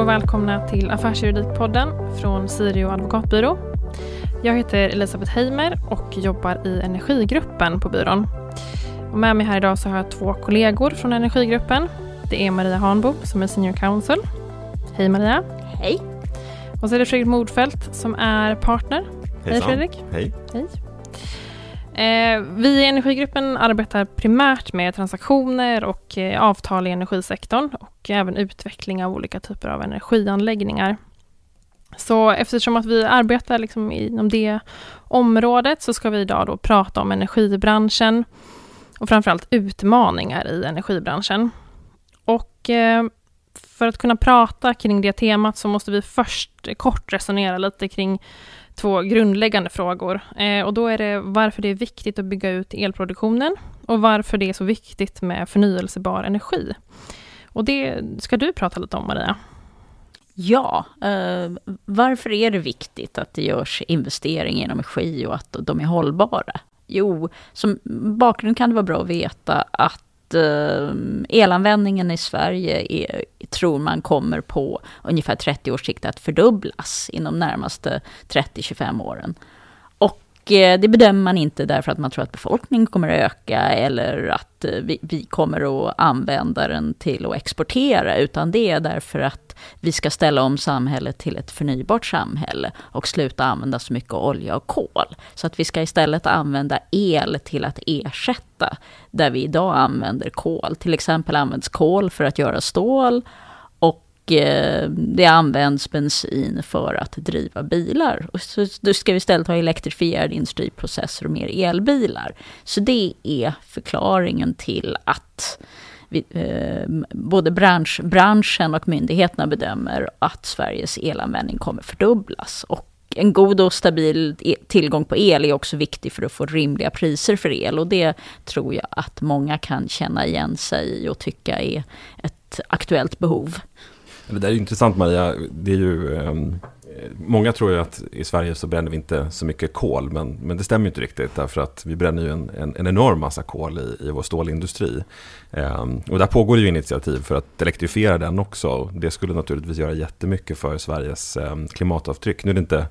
och välkomna till Affärsjuridikpodden från Sirio advokatbyrå. Jag heter Elisabeth Heimer och jobbar i Energigruppen på byrån. Och med mig här idag så har jag två kollegor från Energigruppen. Det är Maria Hanbo som är Senior Counsel. Hej Maria. Hej. Och så är det Fredrik Mordfält som är partner. Hejsan. Hej Fredrik. Hej. Hej. Eh, vi i Energigruppen arbetar primärt med transaktioner och eh, avtal i energisektorn och även utveckling av olika typer av energianläggningar. Så eftersom att vi arbetar liksom inom det området så ska vi idag då prata om energibranschen och framförallt utmaningar i energibranschen. Och eh, för att kunna prata kring det temat så måste vi först kort resonera lite kring två grundläggande frågor. Eh, och då är det varför det är viktigt att bygga ut elproduktionen och varför det är så viktigt med förnyelsebar energi. Och det ska du prata lite om, Maria. Ja, eh, varför är det viktigt att det görs investeringar i energi och att de är hållbara? Jo, som bakgrund kan det vara bra att veta att eh, elanvändningen i Sverige är, tror man kommer på ungefär 30 års sikt att fördubblas inom närmaste 30-25 åren. Eh, det bedömer man inte därför att man tror att befolkningen kommer att öka eller att eh, vi, vi kommer att använda den till att exportera, utan det är därför att vi ska ställa om samhället till ett förnybart samhälle och sluta använda så mycket olja och kol. Så att vi ska istället använda el till att ersätta där vi idag använder kol. Till exempel används kol för att göra stål Eh, det används bensin för att driva bilar. Och så då ska vi istället ha elektrifierade industriprocesser och mer elbilar. Så det är förklaringen till att vi, eh, både bransch, branschen och myndigheterna bedömer att Sveriges elanvändning kommer fördubblas. Och en god och stabil e- tillgång på el är också viktig för att få rimliga priser för el. Och det tror jag att många kan känna igen sig i och tycka är ett aktuellt behov. Det där är ju intressant Maria. Det är ju, eh, många tror ju att i Sverige så bränner vi inte så mycket kol. Men, men det stämmer ju inte riktigt. Därför att vi bränner ju en, en, en enorm massa kol i, i vår stålindustri. Eh, och där pågår ju initiativ för att elektrifiera den också. Det skulle naturligtvis göra jättemycket för Sveriges eh, klimatavtryck. Nu är det inte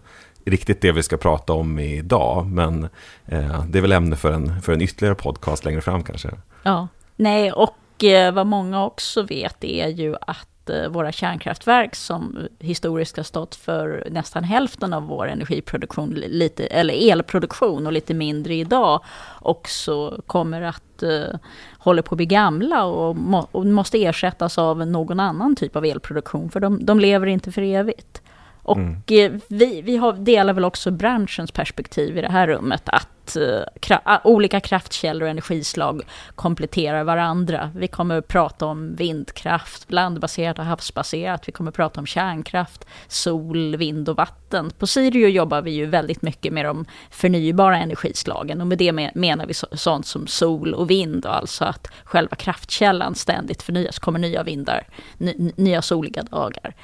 riktigt det vi ska prata om idag. Men eh, det är väl ämne för en, för en ytterligare podcast längre fram kanske. Ja, nej och eh, vad många också vet är ju att Eh, våra kärnkraftverk som historiskt har stått för nästan hälften av vår energiproduktion, lite, eller elproduktion och lite mindre idag, också kommer att uh, hålla på att bli gamla och, må, och måste ersättas av någon annan typ av elproduktion, för de, de lever inte för evigt. Och mm. vi, vi har, delar väl också branschens perspektiv i det här rummet, att uh, kra, olika kraftkällor och energislag kompletterar varandra. Vi kommer att prata om vindkraft, landbaserat och havsbaserat. Vi kommer att prata om kärnkraft, sol, vind och vatten. På Sirio jobbar vi ju väldigt mycket med de förnybara energislagen och med det menar vi så, sånt som sol och vind, alltså att själva kraftkällan ständigt förnyas, kommer nya vindar, nya soliga dagar.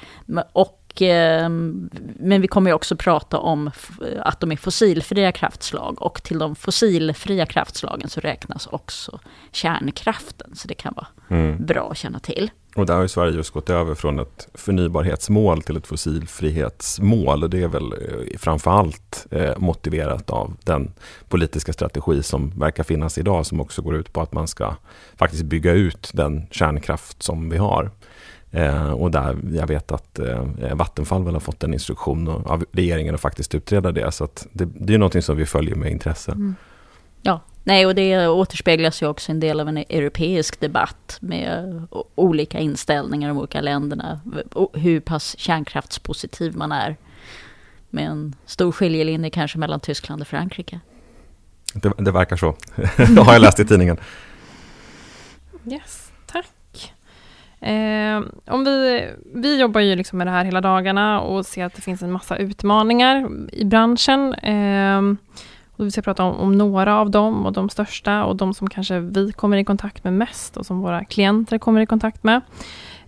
Och men vi kommer också prata om att de är fossilfria kraftslag och till de fossilfria kraftslagen så räknas också kärnkraften. Så det kan vara mm. bra att känna till. Och där har ju Sverige just gått över från ett förnybarhetsmål till ett fossilfrihetsmål. Det är väl eh, framför allt eh, motiverat av den politiska strategi som verkar finnas idag som också går ut på att man ska faktiskt bygga ut den kärnkraft som vi har. Eh, och där jag vet att eh, Vattenfall väl har fått en instruktion av regeringen att faktiskt utreda det. Så det, det är någonting som vi följer med intresse. Mm. Ja, nej och det återspeglas ju också en del av en europeisk debatt med olika inställningar de olika länderna. Hur pass kärnkraftspositiv man är. Med en stor skiljelinje kanske mellan Tyskland och Frankrike. Det, det verkar så. det har jag läst i tidningen. Yes. Eh, om vi, vi jobbar ju liksom med det här hela dagarna och ser att det finns en massa utmaningar i branschen. Eh, och vi ska prata om, om, några av dem och de största och de som kanske vi kommer i kontakt med mest och som våra klienter kommer i kontakt med.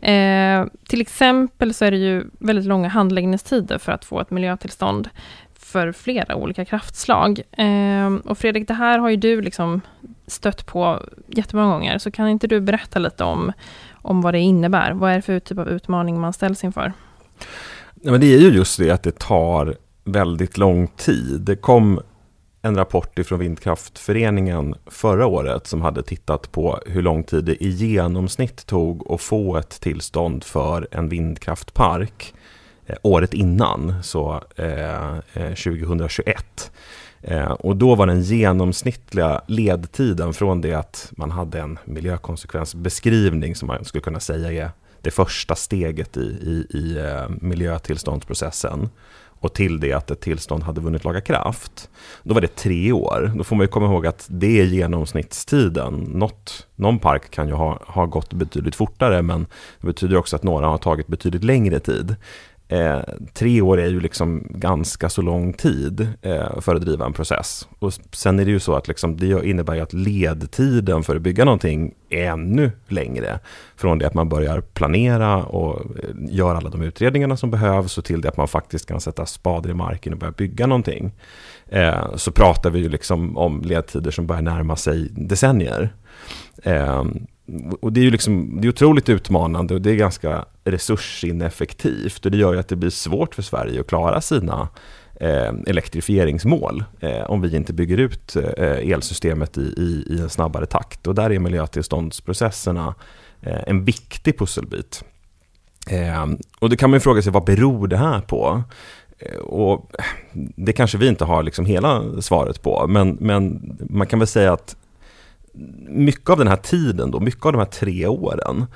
Eh, till exempel så är det ju väldigt långa handläggningstider för att få ett miljötillstånd för flera olika kraftslag. Eh, och Fredrik, det här har ju du liksom stött på jättemånga gånger, så kan inte du berätta lite om om vad det innebär. Vad är det för typ av utmaning man ställs inför? Ja, men det är ju just det att det tar väldigt lång tid. Det kom en rapport ifrån Vindkraftföreningen förra året som hade tittat på hur lång tid det i genomsnitt tog att få ett tillstånd för en vindkraftpark eh, året innan, så eh, 2021. Eh, eh, och då var den genomsnittliga ledtiden från det att man hade en miljökonsekvensbeskrivning som man skulle kunna säga är det första steget i, i, i eh, miljötillståndsprocessen och till det att ett tillstånd hade vunnit laga kraft. Då var det tre år. Då får man ju komma ihåg att det är genomsnittstiden. Något, någon park kan ju ha, ha gått betydligt fortare men det betyder också att några har tagit betydligt längre tid. Eh, tre år är ju liksom ganska så lång tid eh, för att driva en process. Och sen är det ju så att liksom, det innebär ju att ledtiden för att bygga någonting är ännu längre. Från det att man börjar planera och eh, gör alla de utredningarna som behövs och till det att man faktiskt kan sätta spader i marken och börja bygga någonting. Eh, så pratar vi ju liksom om ledtider som börjar närma sig decennier. Eh, och det är ju liksom, det är otroligt utmanande och det är ganska resursineffektivt och det gör ju att det blir svårt för Sverige att klara sina eh, elektrifieringsmål eh, om vi inte bygger ut eh, elsystemet i, i, i, en snabbare takt. Och där är miljötillståndsprocesserna eh, en viktig pusselbit. Eh, och då kan man ju fråga sig vad beror det här på? Eh, och det kanske vi inte har liksom hela svaret på, men, men man kan väl säga att mycket av den här tiden, då, mycket av de här tre åren,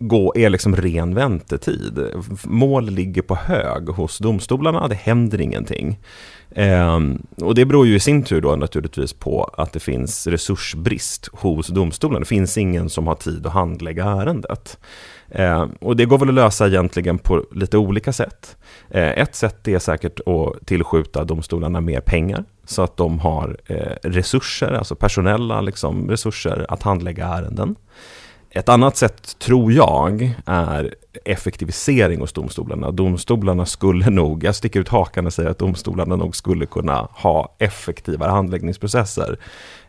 gå, är liksom ren väntetid. Mål ligger på hög hos domstolarna, det händer ingenting. Eh, och det beror ju i sin tur då naturligtvis på att det finns resursbrist hos domstolarna. Det finns ingen som har tid att handlägga ärendet. Eh, och det går väl att lösa egentligen på lite olika sätt. Eh, ett sätt är säkert att tillskjuta domstolarna mer pengar så att de har eh, resurser, alltså personella liksom, resurser att handlägga ärenden. Ett annat sätt, tror jag, är effektivisering hos domstolarna. Domstolarna skulle nog, jag sticker ut hakan och säger att domstolarna nog skulle kunna ha effektivare handläggningsprocesser.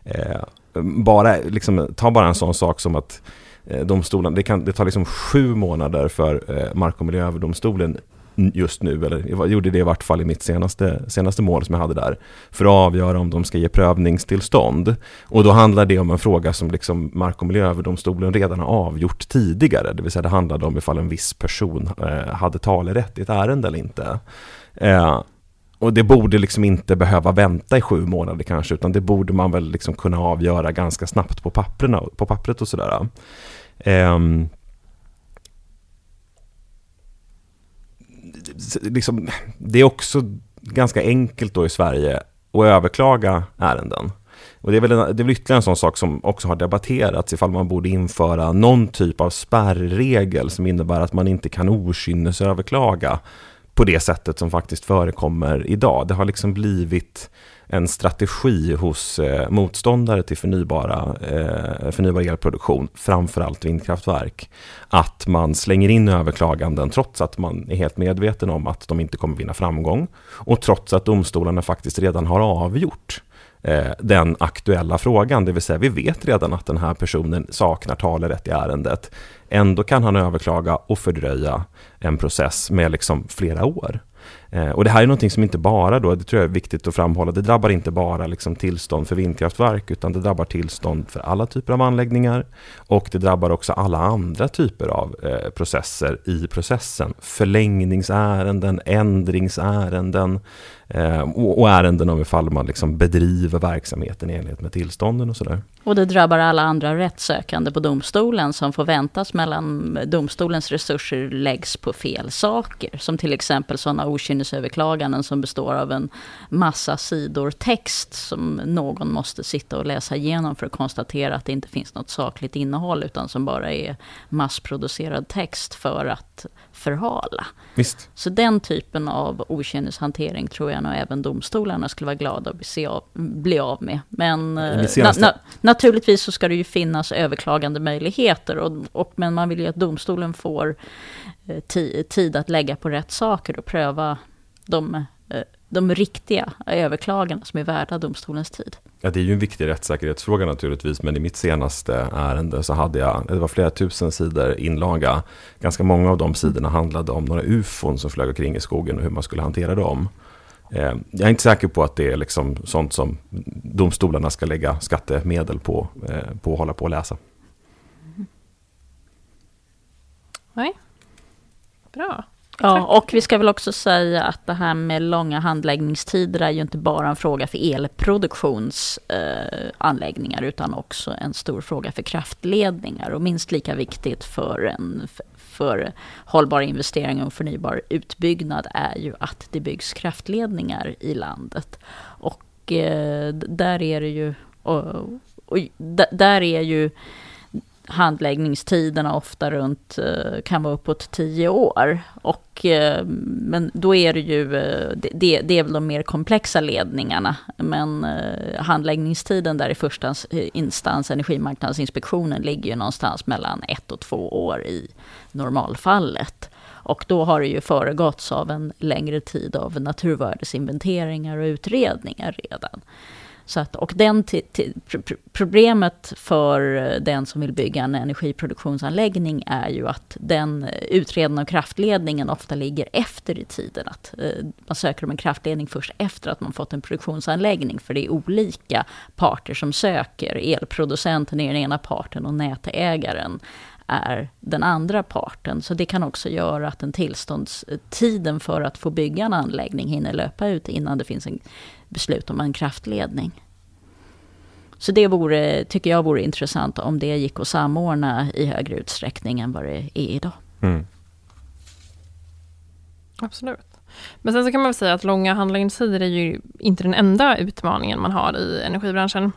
Eh, bara, liksom, ta bara en sån sak som att eh, domstolen, det, kan, det tar liksom sju månader för eh, Mark och miljööverdomstolen just nu, eller jag gjorde det i vart fall i mitt senaste, senaste mål som jag hade där, för att avgöra om de ska ge prövningstillstånd. Och då handlar det om en fråga som liksom Mark och miljööverdomstolen redan har avgjort tidigare, det vill säga det handlade om ifall en viss person eh, hade talerätt i ett ärende eller inte. Eh, och det borde liksom inte behöva vänta i sju månader kanske, utan det borde man väl liksom kunna avgöra ganska snabbt på, papperna, på pappret och sådär. Eh, liksom, det är också ganska enkelt då i Sverige att överklaga ärenden. Och det är, väl en, det är väl ytterligare en sån sak som också har debatterats ifall man borde införa någon typ av spärregel som innebär att man inte kan okynnesöverklaga på det sättet som faktiskt förekommer idag. Det har liksom blivit en strategi hos eh, motståndare till förnybara, eh, förnybar elproduktion, framförallt vindkraftverk, att man slänger in överklaganden trots att man är helt medveten om att de inte kommer vinna framgång och trots att domstolarna faktiskt redan har avgjort eh, den aktuella frågan, det vill säga vi vet redan att den här personen saknar talerätt i ärendet. Ändå kan han överklaga och fördröja en process med liksom flera år. Eh, och det här är någonting som inte bara, då, det tror jag är viktigt att framhålla, det drabbar inte bara liksom tillstånd för vindkraftverk utan det drabbar tillstånd för alla typer av anläggningar och det drabbar också alla andra typer av eh, processer i processen. Förlängningsärenden, ändringsärenden, Eh, och, och ärenden om ifall man liksom bedriver verksamheten i enlighet med tillstånden och sådär. Och det drabbar alla andra rättssökande på domstolen som får väntas mellan eh, domstolens resurser läggs på fel saker. Som till exempel sådana okynnesöverklaganden som består av en massa sidor text som någon måste sitta och läsa igenom för att konstatera att det inte finns något sakligt innehåll utan som bara är massproducerad text för att förhala. Visst. Så den typen av okynneshantering tror jag nog även domstolarna skulle vara glada att bli av, bli av med. Men eh, na, na, naturligtvis så ska det ju finnas överklagande möjligheter. Och, och, men man vill ju att domstolen får eh, tid att lägga på rätt saker och pröva de eh, de riktiga överklagandena som är värda domstolens tid. Ja, det är ju en viktig rättssäkerhetsfråga naturligtvis, men i mitt senaste ärende så hade jag, det var flera tusen sidor inlaga. Ganska många av de sidorna handlade om några ufon som flög omkring i skogen och hur man skulle hantera dem. Eh, jag är inte säker på att det är liksom sånt som domstolarna ska lägga skattemedel på, eh, på att hålla på och läsa. Nej. Bra. Ja, och vi ska väl också säga att det här med långa handläggningstider är ju inte bara en fråga för elproduktionsanläggningar, eh, utan också en stor fråga för kraftledningar och minst lika viktigt för en för hållbar investering och förnybar utbyggnad är ju att det byggs kraftledningar i landet. Och eh, där är det ju, och, och, där är ju handläggningstiderna ofta runt, eh, kan vara uppåt tio år. Och, eh, men då är det ju, eh, det, det är väl de mer komplexa ledningarna. Men handläggningstiden där i första instans, Energimarknadsinspektionen, ligger ju någonstans mellan ett och två år i normalfallet. Och då har det ju föregåtts av en längre tid av naturvärdesinventeringar och utredningar redan. Så att, och den problemet för den som vill bygga en energiproduktionsanläggning är ju att den utredningen av kraftledningen ofta ligger efter i tiden. Att eh, man söker om en kraftledning först efter att man fått en produktionsanläggning. För det är olika parter som söker. Elproducenten är den ena parten och nätägaren är den andra parten. Så det kan också göra att den tillståndstiden för att få bygga en anläggning hinner löpa ut innan det finns en beslut om en kraftledning. Så det vore, tycker jag vore intressant om det gick att samordna i högre utsträckning än vad det är idag. Mm. Absolut. Men sen så kan man väl säga att långa handläggningstider är ju inte den enda utmaningen man har i energibranschen.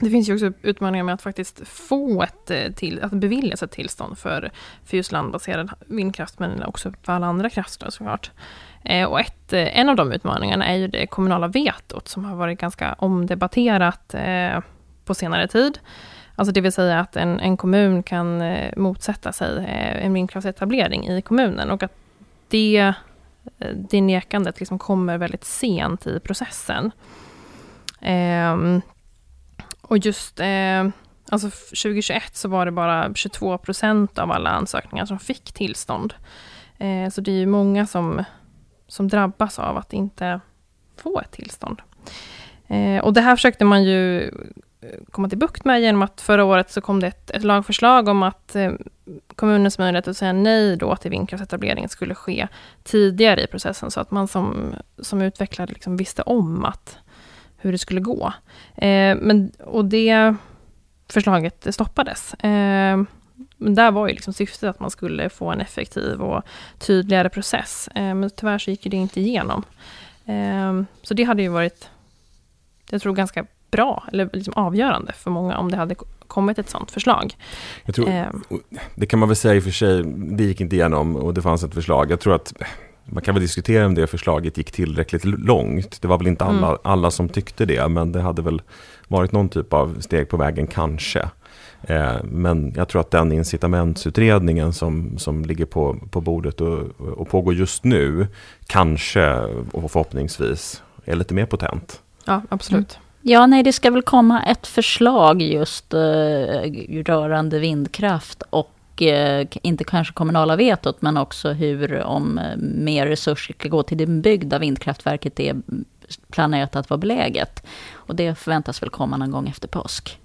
Det finns ju också utmaningar med att faktiskt få ett eh, till, att beviljas ett tillstånd för, för just landbaserad vindkraft, men också för alla andra kraftslag såklart. Eh, och ett, eh, en av de utmaningarna är ju det kommunala vetot, som har varit ganska omdebatterat eh, på senare tid. Alltså det vill säga att en, en kommun kan motsätta sig en vindkraftsetablering i kommunen och att det, det nekandet liksom kommer väldigt sent i processen. Ehm, och just alltså 2021 så var det bara 22 procent av alla ansökningar som fick tillstånd. Så det är ju många som, som drabbas av att inte få ett tillstånd. Eh, och det här försökte man ju eh, komma till bukt med genom att förra året så kom det ett, ett lagförslag om att eh, kommunens möjlighet att säga nej då till vindkraftsetableringen skulle ske tidigare i processen, så att man som, som utvecklare liksom visste om att hur det skulle gå. Eh, men, och det förslaget stoppades. Eh, men där var ju liksom syftet att man skulle få en effektiv och tydligare process. Eh, men tyvärr så gick det inte igenom. Eh, så det hade ju varit, jag tror, ganska bra, eller liksom avgörande för många om det hade kommit ett sådant förslag. Tror, eh. det kan man väl säga i och för sig, det gick inte igenom och det fanns ett förslag. Jag tror att man kan väl diskutera om det förslaget gick tillräckligt långt. Det var väl inte alla, mm. alla som tyckte det, men det hade väl varit någon typ av steg på vägen kanske. Eh, men jag tror att den incitamentsutredningen som, som ligger på, på bordet och, och pågår just nu, kanske och förhoppningsvis är lite mer potent. Ja, absolut. Mm. Ja, nej, det ska väl komma ett förslag just uh, rörande vindkraft och eh, inte kanske kommunala vetot, men också hur om eh, mer resurser ska gå till det byggda vindkraftverket är planerat att vara beläget. Och det förväntas väl komma någon gång efter påsk.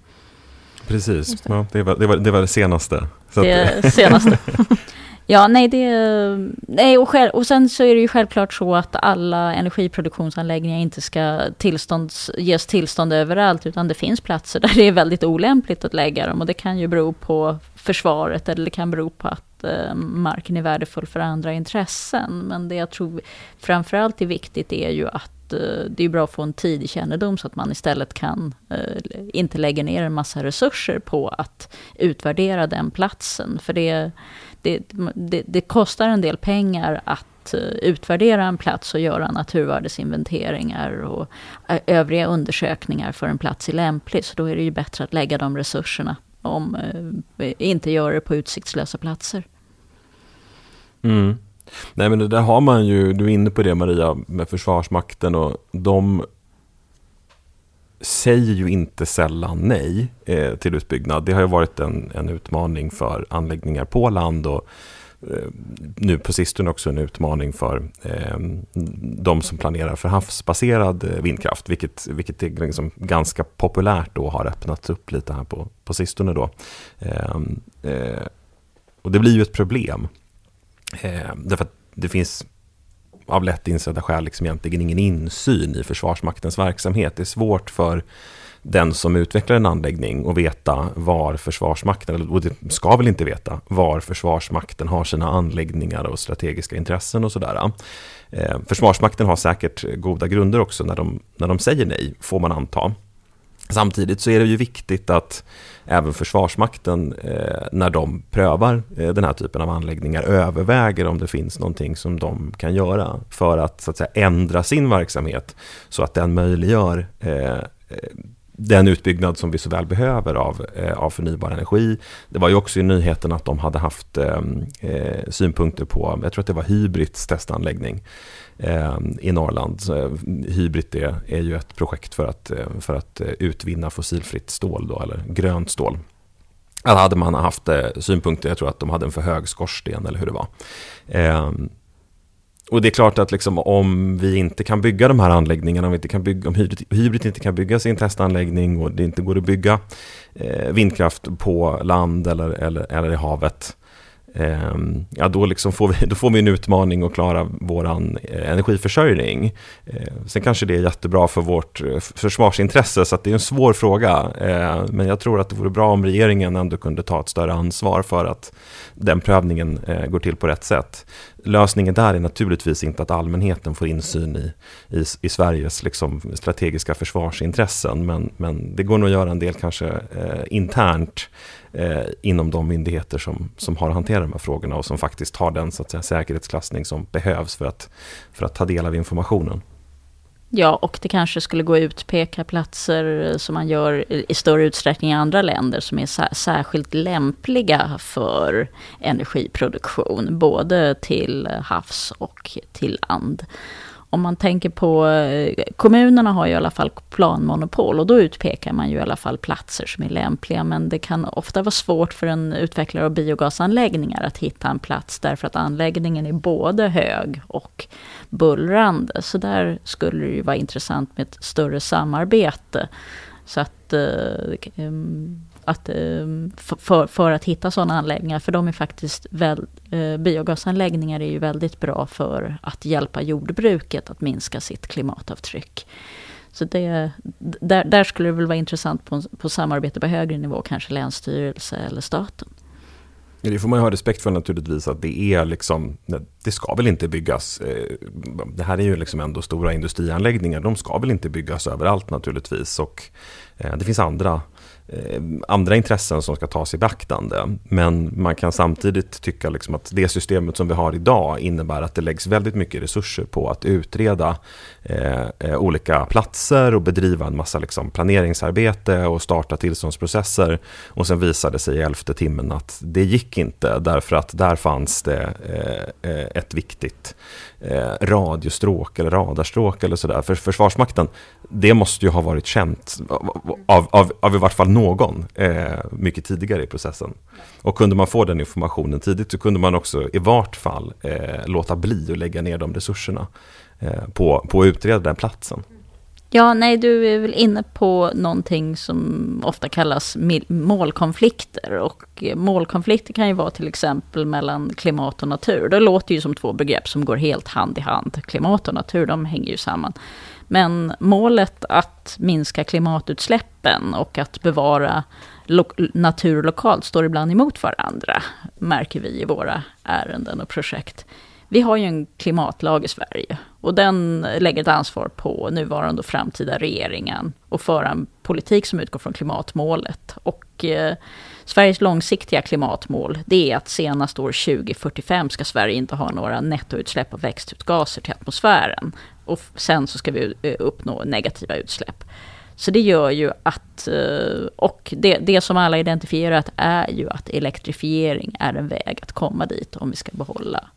Precis, det. Ja, det, var, det, var, det var det senaste. Det senaste. Ja, nej, det, nej och, själv, och sen så är det ju självklart så att alla energiproduktionsanläggningar inte ska tillstånds, ges tillstånd överallt, utan det finns platser där det är väldigt olämpligt att lägga dem. Och det kan ju bero på försvaret, eller det kan bero på att eh, marken är värdefull för andra intressen. Men det jag tror framförallt är viktigt är ju att Eh, det är bra att få en tidig kännedom så att man istället kan eh, inte lägga ner en massa resurser på att utvärdera den platsen. För det, det, det, det kostar en del pengar att eh, utvärdera en plats och göra naturvärdesinventeringar och eh, övriga undersökningar för en plats är lämplig. Så då är det ju bättre att lägga de resurserna om eh, inte göra det på utsiktslösa platser. Mm. Nej men det där har man ju, du är inne på det Maria, med Försvarsmakten och de säger ju inte sällan nej eh, till utbyggnad. Det har ju varit en, en utmaning för anläggningar på land och eh, nu på sistone också en utmaning för eh, de som planerar för havsbaserad eh, vindkraft, vilket, vilket är liksom ganska populärt då har öppnats upp lite här på, på sistone då. Eh, eh och det blir ju ett problem. Eh, därför att det finns av lätt insedda skäl liksom egentligen ingen insyn i Försvarsmaktens verksamhet. Det är svårt för den som utvecklar en anläggning att veta var Försvarsmakten, och det ska väl inte veta, var Försvarsmakten har sina anläggningar och strategiska intressen och sådär. Eh, Försvarsmakten har säkert goda grunder också när de, när de säger nej, får man anta. Samtidigt så är det ju viktigt att även Försvarsmakten, eh, när de prövar eh, den här typen av anläggningar, överväger om det finns någonting som de kan göra för att, så att säga, ändra sin verksamhet så att den möjliggör eh, eh den utbyggnad som vi så väl behöver av, eh, av förnybar energi. Det var ju också i nyheten att de hade haft ehm, eh, synpunkter på, jag tror att det var Hybrits testanläggning eh, i Norrland. Eh, Hybrid är, är ju ett projekt för att, eh, för att utvinna fossilfritt stål då, eller grönt stål. Där hade man haft eh, synpunkter, jag tror att de hade en för hög skorsten eller hur det var. Eh, och det är klart att liksom, om vi inte kan bygga de här anläggningarna, om, vi inte kan bygga, om hybrid, hybrid inte kan bygga sin testanläggning och det inte går att bygga eh, vindkraft på land eller, eller, eller i havet, eh, ja, då, liksom får vi, då får vi en utmaning att klara vår eh, energiförsörjning. Eh, sen kanske det är jättebra för vårt eh, försvarsintresse, så det är en svår fråga. Eh, men jag tror att det vore bra om regeringen ändå kunde ta ett större ansvar för att den prövningen eh, går till på rätt sätt. Lösningen där är naturligtvis inte att allmänheten får insyn i, i, i Sveriges liksom, strategiska försvarsintressen, men, men det går nog att göra en del kanske eh, internt eh, inom de myndigheter som, som har att hantera de här frågorna och som faktiskt har den så att säga, säkerhetsklassning som behövs för att, för att ta del av informationen. Ja, och det kanske skulle gå ut peka platser eh, som man gör i större utsträckning i andra länder som är särskilt lämpliga för energiproduktion, både till havs och till land om man tänker på, eh, kommunerna har ju i alla fall planmonopol och då utpekar man ju i alla fall platser som är lämpliga. Men det kan ofta vara svårt för en utvecklare av biogasanläggningar att hitta en plats därför att anläggningen är både hög och bullrande. Så där skulle det ju vara intressant med ett större samarbete. Så att eh, ehm, att, eh, för, för att hitta sådana anläggningar. För de är faktiskt väl, eh, biogasanläggningar är ju väldigt bra för att hjälpa jordbruket att minska sitt klimatavtryck. Så det, där, där skulle det väl vara intressant på, på samarbete på högre nivå, kanske länsstyrelse eller staten. Det får man ju ha respekt för naturligtvis att det är liksom, det ska väl inte byggas, eh, det här är ju liksom ändå stora industrianläggningar, de ska väl inte byggas överallt naturligtvis och det finns andra Eh, andra intressen som ska tas i beaktande. Men man kan samtidigt tycka liksom att det systemet som vi har idag innebär att det läggs väldigt mycket resurser på att utreda eh, eh olika platser och bedriva en massa liksom planeringsarbete och starta tillståndsprocesser. Och sen visade det sig i elfte timmen att det gick inte därför att där fanns det eh, eh ett viktigt eh, radiostråk eller radarstråk eller sådär. För Försvarsmakten, det måste ju ha varit känt av, av, av i vart fall någon eh, mycket tidigare i processen. Och kunde man få den informationen tidigt så kunde man också i vart fall eh, låta bli att lägga ner de resurserna eh, på, på att utreda den platsen. Ja, nej, du är väl inne på någonting som ofta kallas målkonflikter. Och eh, målkonflikter kan ju vara till exempel mellan klimat och natur. Det låter ju som två begrepp som går helt hand i hand. Klimat och natur, de hänger ju samman. Men målet att minska klimatutsläppen och att bevara natur lokalt står ibland emot varandra, märker vi i våra ärenden och projekt. Vi har ju en klimatlag i Sverige och den lägger ett ansvar på nuvarande och framtida regeringen och föra en politik som utgår från klimatmålet. Och eh, Sveriges långsiktiga klimatmål, det är att senast år 2045 ska Sverige inte ha några nettoutsläpp av växthusgaser till atmosfären. Och sen så ska vi eh, uppnå negativa utsläpp. Så det gör ju att, eh, och det, det som alla identifierat är ju att elektrifiering är en väg att komma dit om vi ska behålla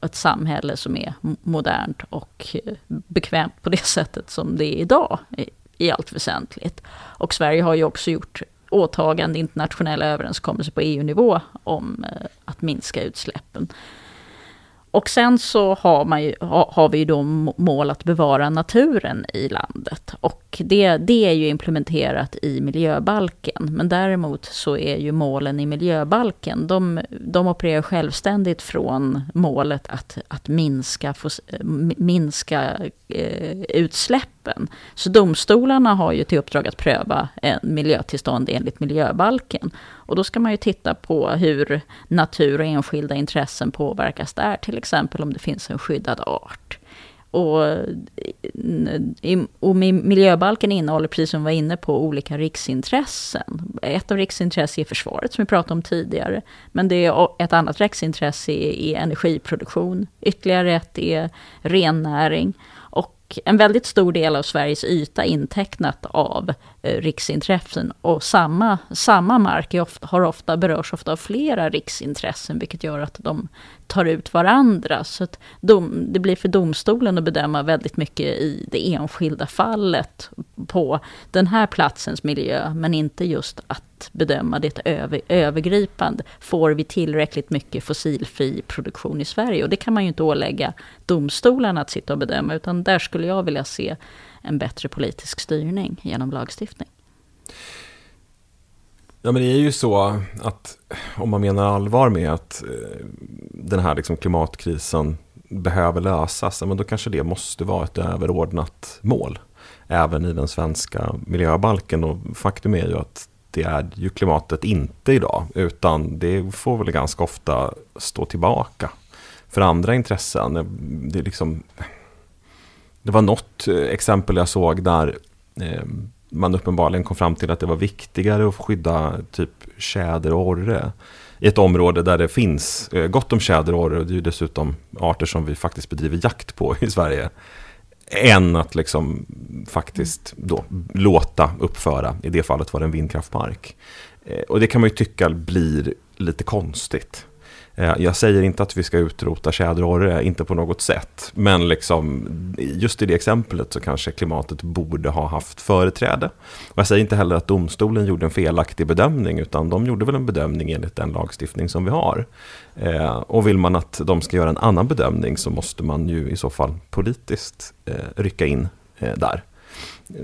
ett samhälle som är modernt och eh, bekvämt på det sättet som det är idag i allt väsentligt. Och Sverige har ju också gjort åtagande internationella överenskommelser på EU-nivå om att minska utsläppen. Och sen så har, man ju, har vi ju då mål att bevara naturen i landet. Och det, det är ju implementerat i miljöbalken. Men däremot så är ju målen i miljöbalken, de, de opererar självständigt från målet att, att minska, minska eh, utsläppen. Så domstolarna har ju till uppdrag att pröva en miljötillstånd enligt miljöbalken. Och då ska man ju titta på hur natur och enskilda intressen påverkas där, till exempel om det finns en skyddad art. Och, och miljöbalken innehåller, precis som vi var inne på, olika riksintressen. Ett av riksintressen är försvaret, som vi pratade om tidigare. Men det är ett annat riksintresse är energiproduktion. Ytterligare ett är rennäring en väldigt stor del av Sveriges yta intecknat av Eh, riksintressen. Och samma, samma mark ofta, har ofta, berörs ofta av flera riksintressen, vilket gör att de tar ut varandra. Så att dom, det blir för domstolen att bedöma väldigt mycket i det enskilda fallet på den här platsens miljö, men inte just att bedöma det över, övergripande. Får vi tillräckligt mycket fossilfri produktion i Sverige? Och det kan man ju inte ålägga domstolarna att sitta och bedöma, utan där skulle jag vilja se en bättre politisk styrning genom lagstiftning. Ja, men det är ju så att om man menar allvar med att eh, den här liksom klimatkrisen behöver lösas, men då kanske det måste vara ett överordnat mål. Även i den svenska miljöbalken. Och faktum är ju att det är ju klimatet inte idag. Utan det får väl ganska ofta stå tillbaka för andra intressen. Det, är liksom, det var något eh, exempel jag såg där eh, man uppenbarligen kom fram till att det var viktigare att skydda typ tjäder och orre i ett område där det finns eh, gott om tjäder och orre. Och Det är ju dessutom arter som vi faktiskt bedriver jakt på i Sverige än att liksom faktiskt då låta uppföra, i det fallet var det en vindkraftpark. Och det kan man ju tycka blir lite konstigt. Eh, jag säger inte att vi ska utrota tjäderorre, inte på något sätt. Men liksom, just i det exemplet så kanske klimatet borde ha haft företräde. Och jag säger inte heller att domstolen gjorde en felaktig bedömning, utan de gjorde väl en bedömning enligt den lagstiftning som vi har. Eh, och vill man att de ska göra en annan bedömning så måste man ju i så fall politiskt eh, rycka in där.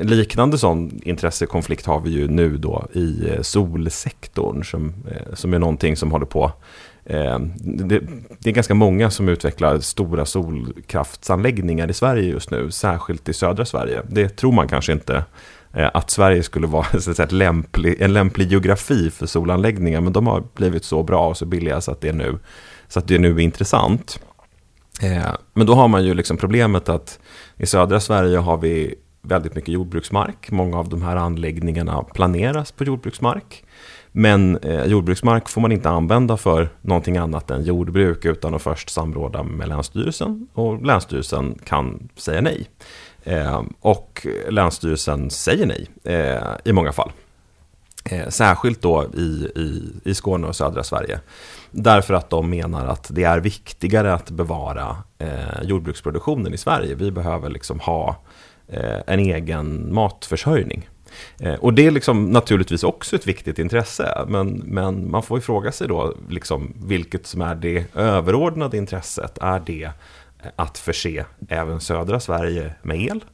Liknande sån intressekonflikt har vi ju nu då i solsektorn som, som är någonting som håller på Eh, det, det, är ganska många som utvecklar stora solkraftsanläggningar i Sverige just nu, särskilt i södra Sverige. Det tror man kanske inte eh, att Sverige skulle vara så att lämplig, en lämplig geografi för solanläggningar, men de har blivit så bra och så billiga så att det är nu, så att det är, intressant. Eh, men då har man ju liksom problemet att i södra Sverige har vi väldigt mycket jordbruksmark. Många av de här anläggningarna planeras på jordbruksmark. Men eh, jordbruksmark får man inte använda för någonting annat än jordbruk utan att först samråda med Länsstyrelsen och Länsstyrelsen kan säga nej. Eh, och Länsstyrelsen säger nej eh, i många fall. Eh, särskilt då i, i, i Skåne och södra Sverige. Därför att de menar att det är viktigare att bevara eh, jordbruksproduktionen i Sverige. Vi behöver liksom ha eh, en egen matförsörjning. Eh, och det är liksom naturligtvis också ett viktigt intresse, men, men man får ju fråga sig då liksom, vilket som är det överordnade intresset. Är det att förse även södra Sverige med el?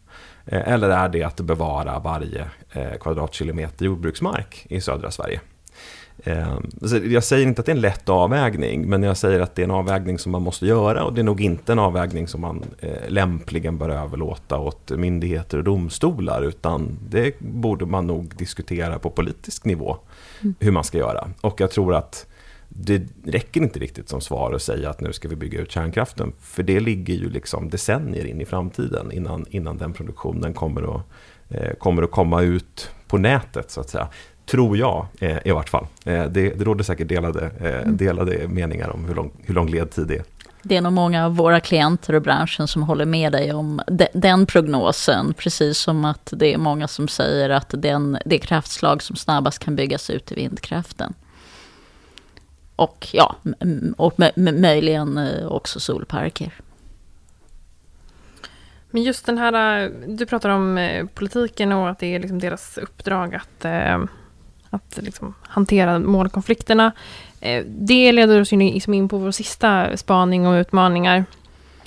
Eh, eller är det att bevara varje eh, kvadratkilometer jordbruksmark i södra Sverige? Ehm, jag säger inte att det är en lätt avvägning, men jag säger att det är en avvägning som man måste göra och det är nog inte en avvägning som man eh, lämpligen bör överlåta åt myndigheter och domstolar, utan det borde man nog diskutera på politisk nivå mm. hur man ska göra. Och jag tror att det räcker inte riktigt som svar att säga att nu ska vi bygga ut kärnkraften, för det ligger ju liksom decennier in i framtiden innan, innan den produktionen kommer att, eh, kommer att komma ut på nätet så att säga. Tror jag eh, i vart fall. Eh, det, det råder säkert delade, eh, mm. delade meningar om hur lång, hur lång ledtid det är. Det är nog många av våra klienter och branschen som håller med dig om de, den prognosen. Precis som att det är många som säger att den, det kraftslag som snabbast kan byggas ut är vindkraften. och ja, och möjligen också solparker. Men just den här, du pratar om politiken och att det är liksom deras uppdrag att, att liksom hantera målkonflikterna. Eh, det leder oss liksom in på vår sista spaning och utmaningar.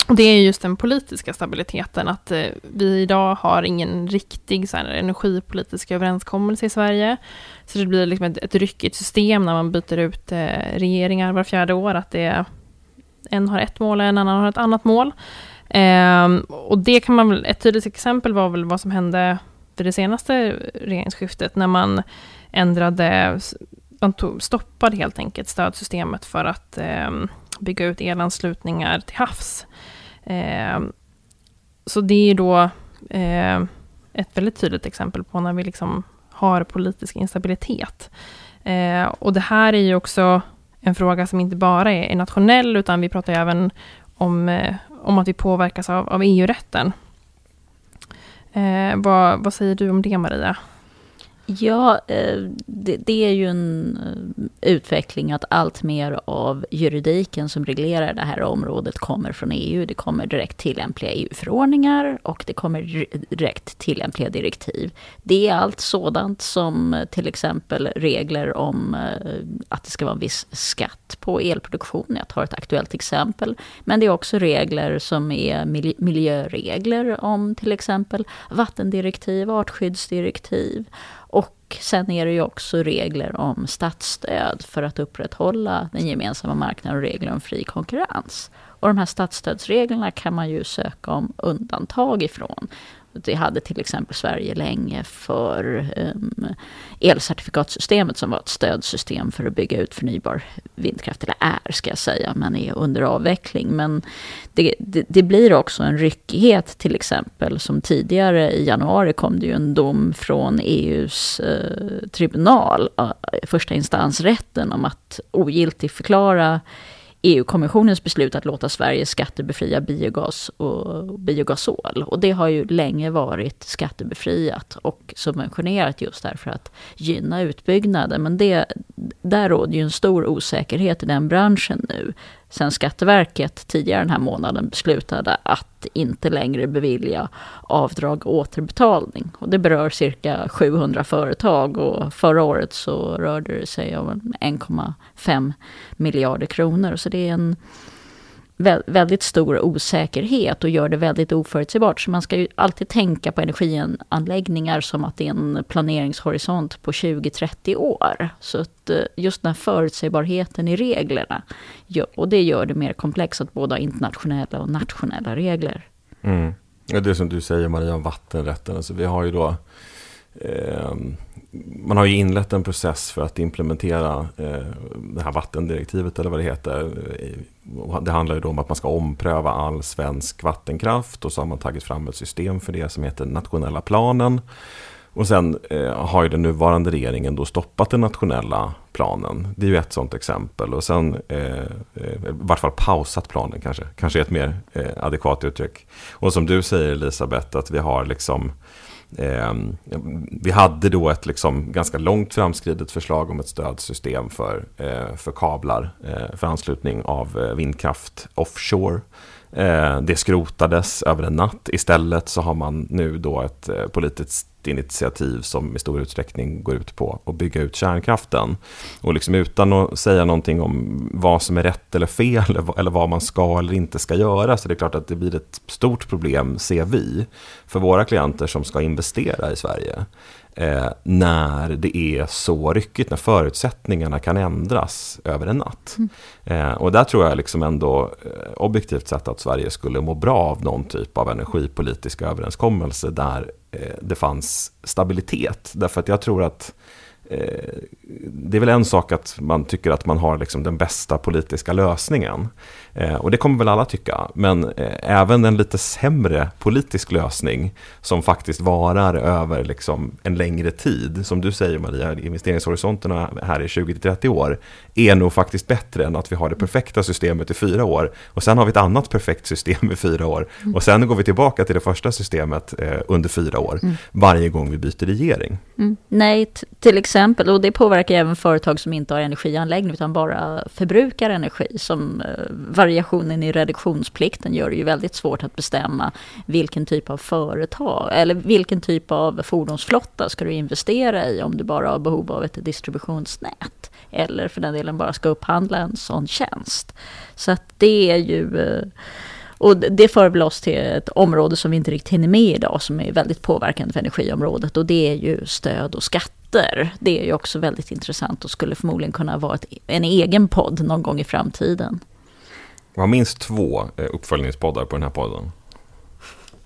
Det är just den politiska stabiliteten, att eh, vi idag har ingen riktig så här, energipolitisk överenskommelse i Sverige. Så det blir liksom ett, ett ryckigt system när man byter ut eh, regeringar var fjärde år, att det en har ett mål och en annan har ett annat mål. Eh, och det kan man väl, ett tydligt exempel var väl vad som hände vid det senaste regeringsskiftet, när man ändrade, man tog, stoppade helt enkelt stödsystemet för att eh, bygga ut elanslutningar till havs. Eh, så det är då eh, ett väldigt tydligt exempel på när vi liksom har politisk instabilitet. Eh, och det här är ju också en fråga som inte bara är, är nationell, utan vi pratar även om, eh, om att vi påverkas av, av EU-rätten. Eh, vad, vad säger du om det, Maria? Ja, eh, det, det, är ju en eh, utveckling att allt mer av juridiken som reglerar det här området kommer från EU. Det kommer direkt tillämpliga EU-förordningar och det kommer direkt tillämpliga direktiv. Det är allt sådant som eh, till exempel regler om att det ska vara en viss skatt på elproduktion. Jag tar ett aktuellt exempel. Men det är också regler som är miljöregler om till exempel vattendirektiv, artskyddsdirektiv och sen är det ju också regler om statsstöd för att upprätthålla den gemensamma marknaden och regler om fri konkurrens. Och de här statsstödsreglerna kan man ju söka om undantag ifrån. Det hade till exempel Sverige länge för um, elcertifikatsystemet som var ett stödsystem för att bygga ut förnybar vindkraft, eller är ska jag säga, men är under avveckling. Men det, det, det, blir också en ryckighet till exempel, som tidigare i januari kom det ju en dom från EUs eh, tribunal, eh, första instansrätten, om att ogiltigförklara EU-kommissionens beslut att låta Sverige skattebefria biogas och biogasol. Och det har ju länge varit skattebefriat och subventionerat just därför att gynna utbyggnaden. Men det, där råder ju en stor osäkerhet i den branschen nu sen Skatteverket tidigare den här månaden beslutade att inte längre bevilja avdrag och återbetalning. Och det berör cirka 700 företag och förra året så rörde det sig om 1,5 miljarder kronor. Så det är en väldigt stor osäkerhet och gör det väldigt oförutsägbart. Så man ska ju alltid tänka på energianläggningar som att det är en planeringshorisont på 20-30 år. Så att eh, just den här förutsägbarheten i reglerna, och det gör det mer komplext att både ha internationella och nationella regler. Mm. Det som du säger Maria om vattenrätten, alltså vi har ju då Ehm, man har ju inlett en process för att implementera eh, det här vattendirektivet eller vad det heter. Eh, det handlar ju då om att man ska ompröva all svensk vattenkraft och så har man tagit fram ett system för det som heter nationella planen. Och sen eh, har ju den nuvarande regeringen då stoppat den nationella planen. Det är ju ett sådant exempel. Och sen, eh, i vart fall pausat planen kanske, kanske är ett mer eh, adekvat uttryck. Och som du säger Elisabeth, att vi har liksom Eh, vi hade då ett liksom ganska långt framskridet förslag om ett stödsystem för, eh, för kablar eh, för anslutning av eh, vindkraft offshore. Eh, det skrotades över en natt. Istället så har man nu då ett eh, politiskt initiativ som i stor utsträckning går ut på att bygga ut kärnkraften. Och liksom utan att säga någonting om vad som är rätt eller fel eller vad man ska eller inte ska göra så det är klart att det blir ett stort problem, ser vi, för våra klienter som ska investera i Sverige eh, när det är så ryckigt, när förutsättningarna kan ändras över en natt. Mm. Eh, och där tror jag liksom ändå eh, objektivt sett att Sverige skulle må bra av någon typ av energipolitisk överenskommelse där eh, det fanns stabilitet. Därför att jag tror att Eh, det är väl en sak att man tycker att man har liksom den bästa politiska lösningen. Eh, och det kommer väl alla tycka. Men eh, även en lite sämre politisk lösning som faktiskt varar över liksom en längre tid. Som du säger Maria, investeringshorisonterna här är 20-30 år. är nog faktiskt bättre än att vi har det perfekta systemet i fyra år och sen har vi ett annat perfekt system i fyra år och sen går vi tillbaka till det första systemet eh, under fyra år Mm. varje gång vi byter regering. Mm. Nej, till exempel, och det påverkar även företag som inte har energianläggning utan bara förbrukar energi. Som variationen i reduktionsplikten gör det ju väldigt svårt att bestämma vilken typ av företag eller vilken typ av fordonsflotta ska du investera i om du bara har behov av ett distributionsnät. Eller för den delen bara ska upphandla en sån tjänst. Så att det är ju eh, och det för väl oss till ett område som vi inte riktigt hinner med idag, som är väldigt påverkande för energiområdet. Och det är ju stöd och skatter. Det är ju också väldigt intressant och skulle förmodligen kunna vara ett, en egen podd någon gång i framtiden. Vi har minst två eh, uppföljningspoddar på den här podden.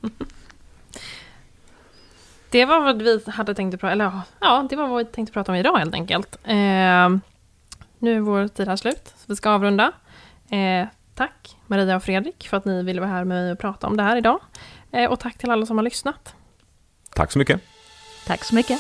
Det var vad vi hade tänkt att prata eller ja, ja, det var vad vi tänkte prata om idag helt enkelt. Eh, nu är vår tid här slut, så vi ska avrunda. Eh, tack Maria och Fredrik för att ni ville vara här med mig och prata om det här idag. Eh, och tack till alla som har lyssnat. Tack så mycket. Tack så mycket.